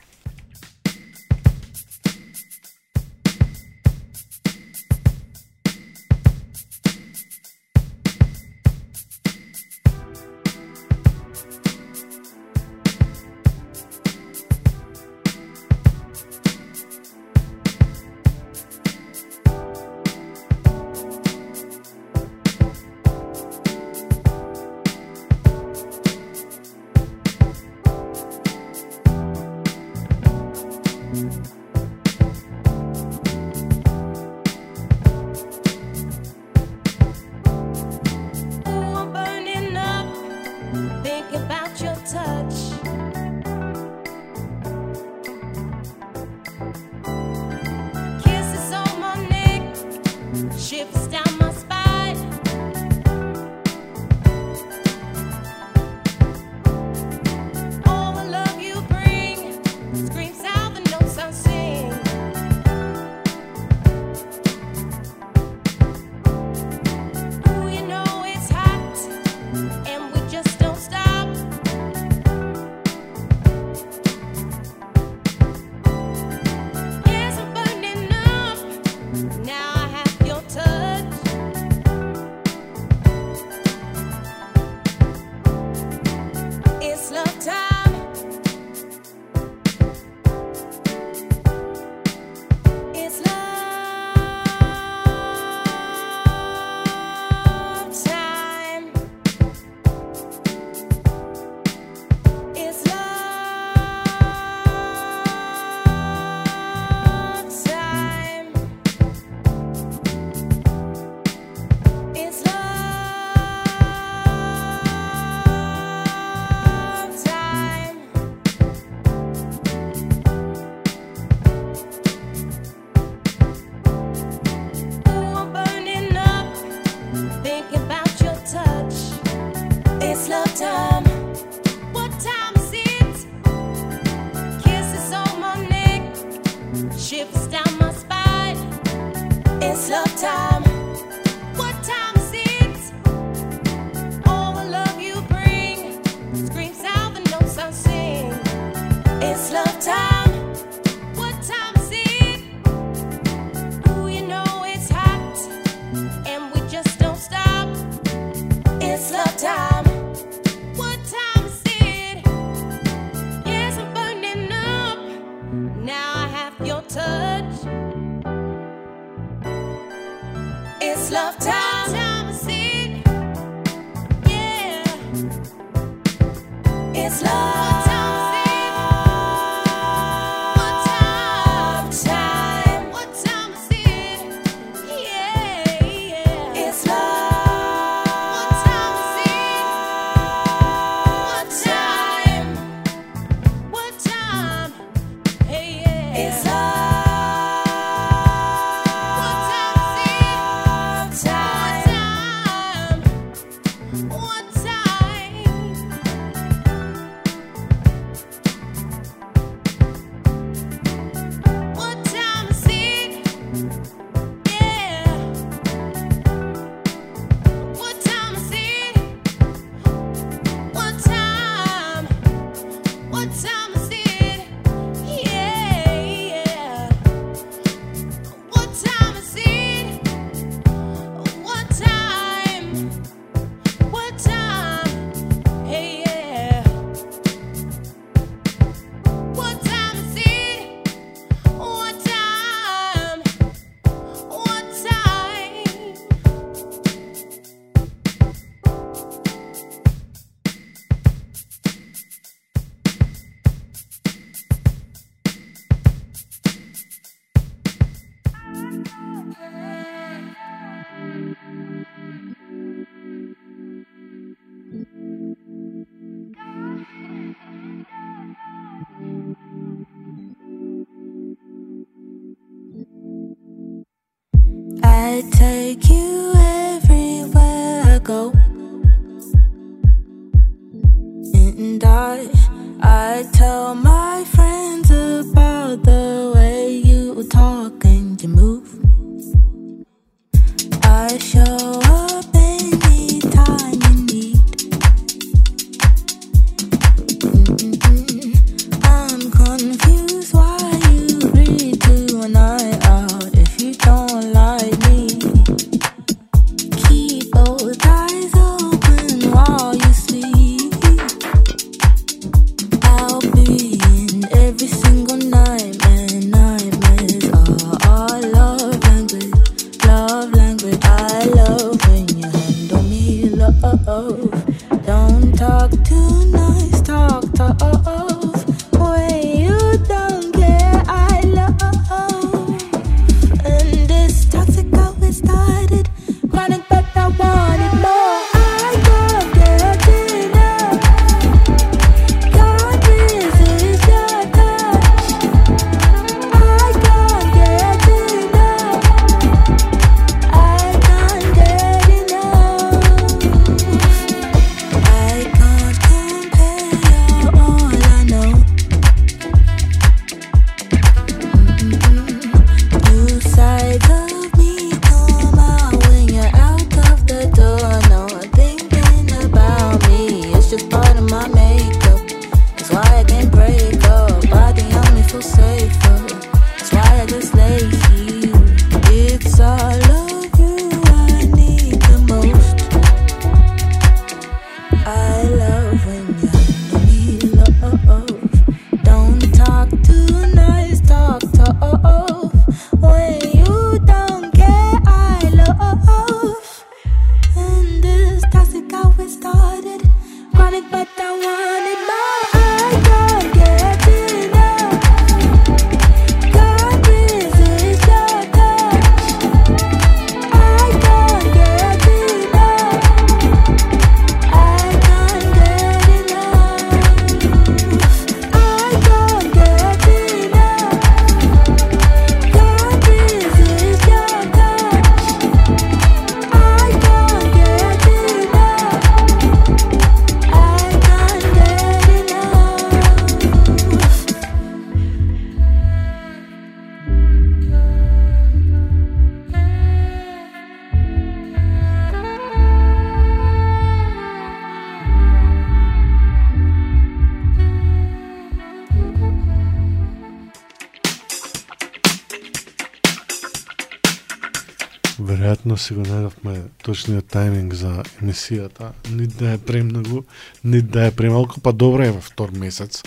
Си го најдовме точниот тајминг за емисијата. Ни да е премногу, ни да е премалку, па добро е во втор месец.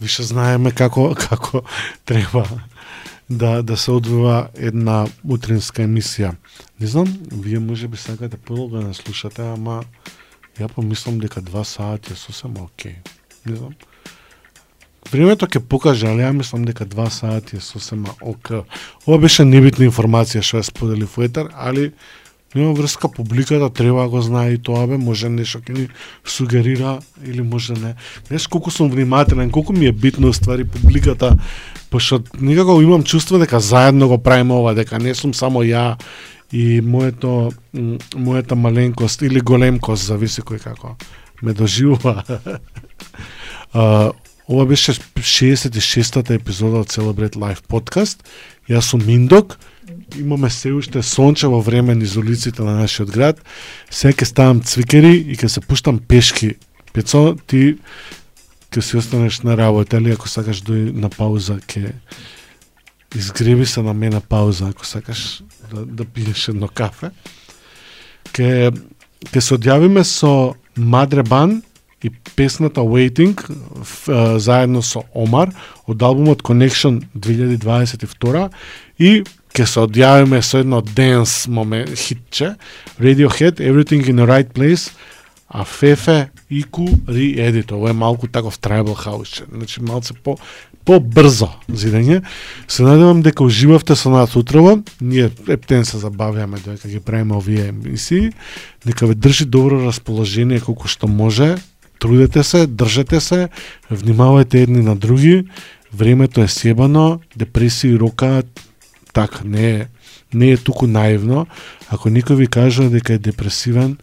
Више знаеме како како треба да да се одвива една утринска емисија. Не знам, вие може би сакате подолго да слушате, ама ја помислам дека два сати е сосема окей. Не знам. Времето ќе покаже, али ја мислам дека два сати е сосема ок. Ова беше небитна информација што ја сподели во етер, али нема врска публиката треба да го знае и тоа бе, може нешто ќе ни сугерира или може не. Знаеш колку сум внимателен, колку ми е битно ствари публиката, пошто никако имам чувство дека заедно го правиме ова, дека не сум само ја и моето моето мојата маленкост или големкост, зависи кој како ме доживува. Ова беше 66-та епизода од Celebrate Life подкаст. Јас сум Миндок. Имаме се уште сончево време низ улиците на нашиот град. Се ќе ставам цвикери и ќе се пуштам пешки. Пецо, ти ќе си останеш на работа, или ако сакаш дој на пауза, ќе изгреби се на мене пауза, ако сакаш да, да пиеш едно кафе. Ке, ке се одјавиме со Мадребан и песната Waiting ф, заедно со Омар од албумот Connection 2022 и ке се одјавиме со едно денс момент хитче Radiohead Everything in the Right Place а Фефе Ику re-edit, ова е малку таков tribal house, значи малце по побрзо зидење. Се надевам дека уживавте со нас утрово. Ние ептен се забавјаме додека ги правиме овие емисии. Нека ве држи добро расположение колку што може. Трудете се, држете се, внимавајте едни на други. Времето е себано, и рокаат, така не е не е туку наивно. Ако никој ви каже дека е депресивен,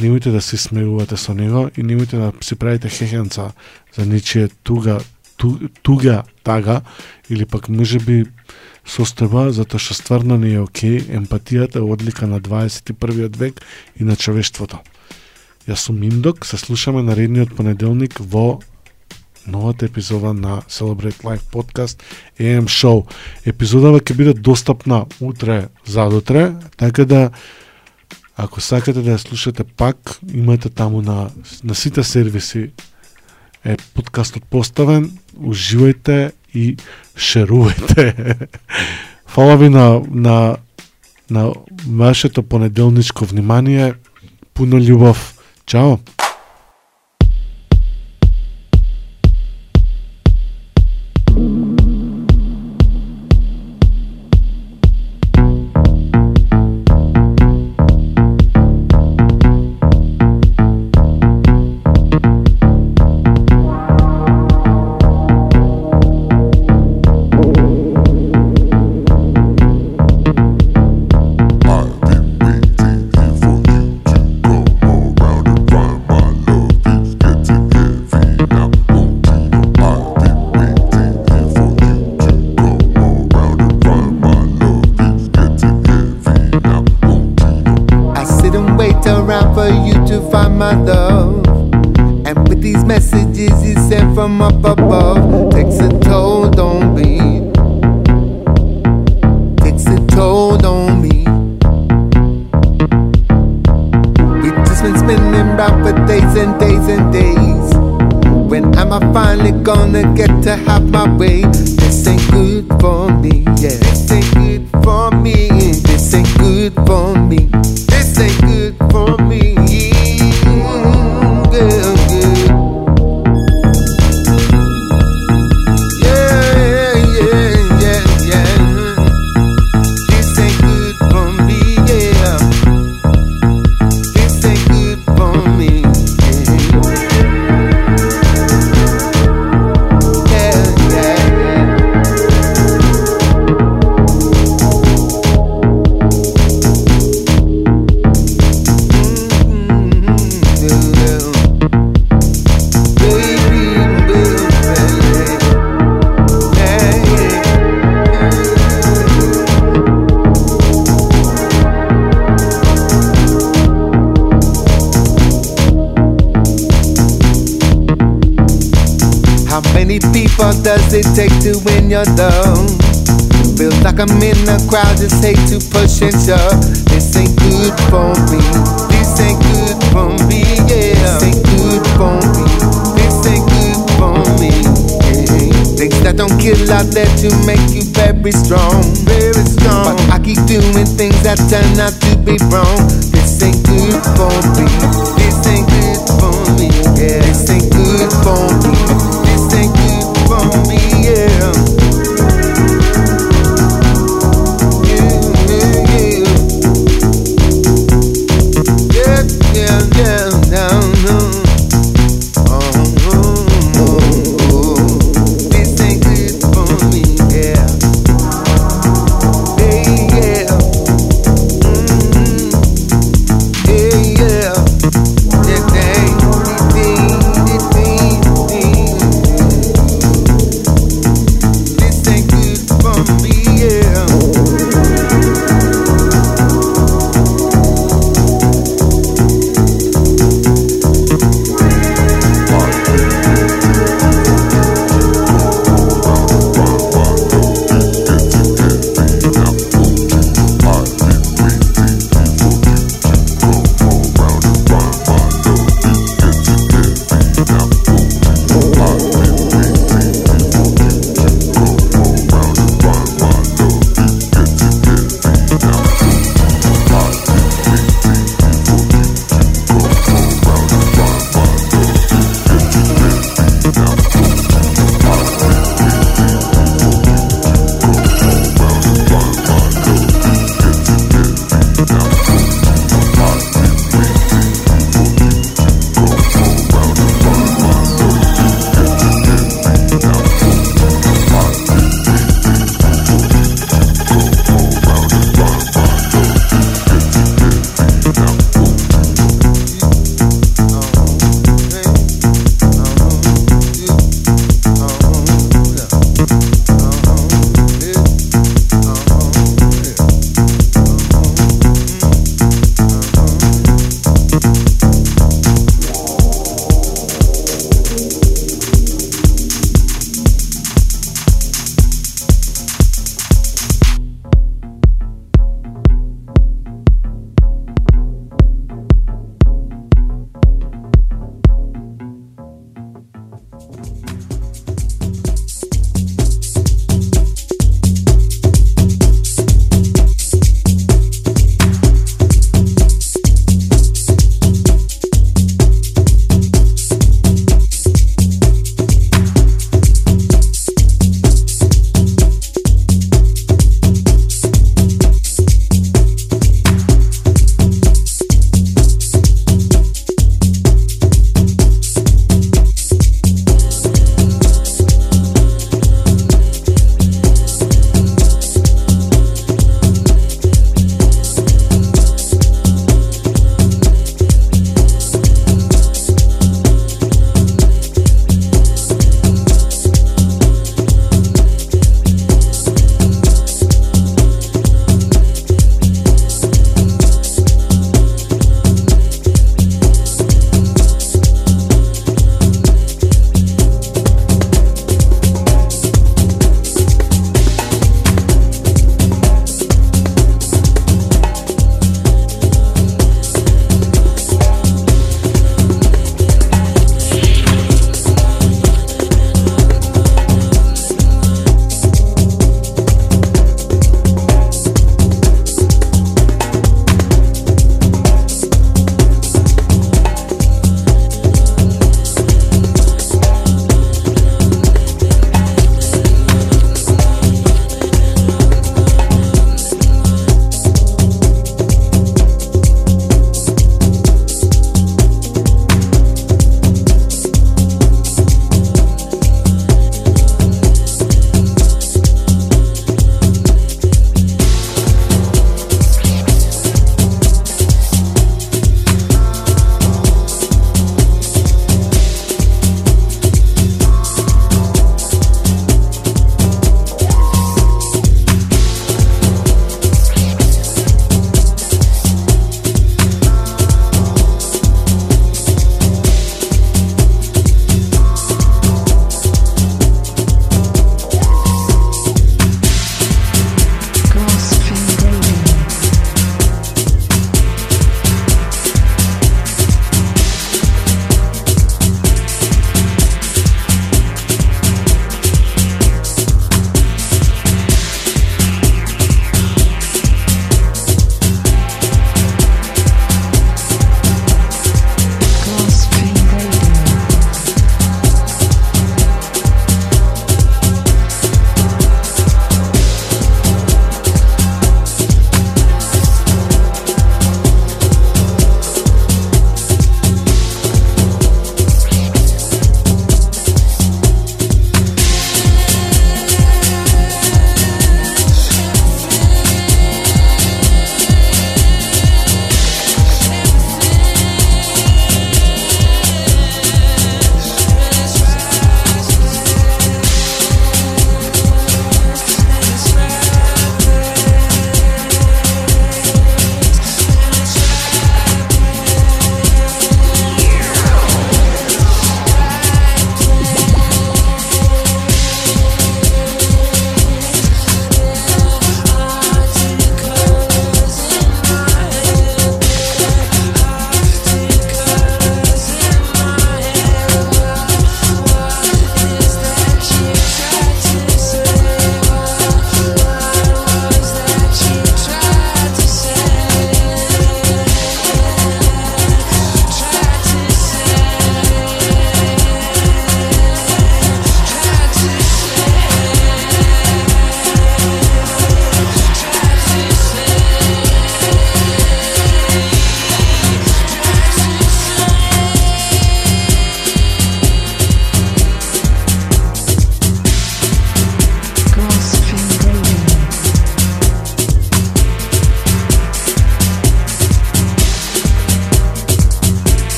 немојте да се смеувате со него и немојте да си правите хехенца за ничие туга ту, туга тага или пак може би состојба затоа што стварно не е окей, емпатијата е одлика на 21 век и на човештвото. Јас сум Индок, се слушаме наредниот понеделник во новата епизода на Celebrate Life Podcast AM Show. Епизодава ќе биде достапна утре, задутре, така да ако сакате да ја слушате пак, имате таму на, на сите сервиси е подкастот поставен, уживајте и шерувајте. Фала ви на, на, на вашето понеделничко внимание, пуно љубов. Ciao.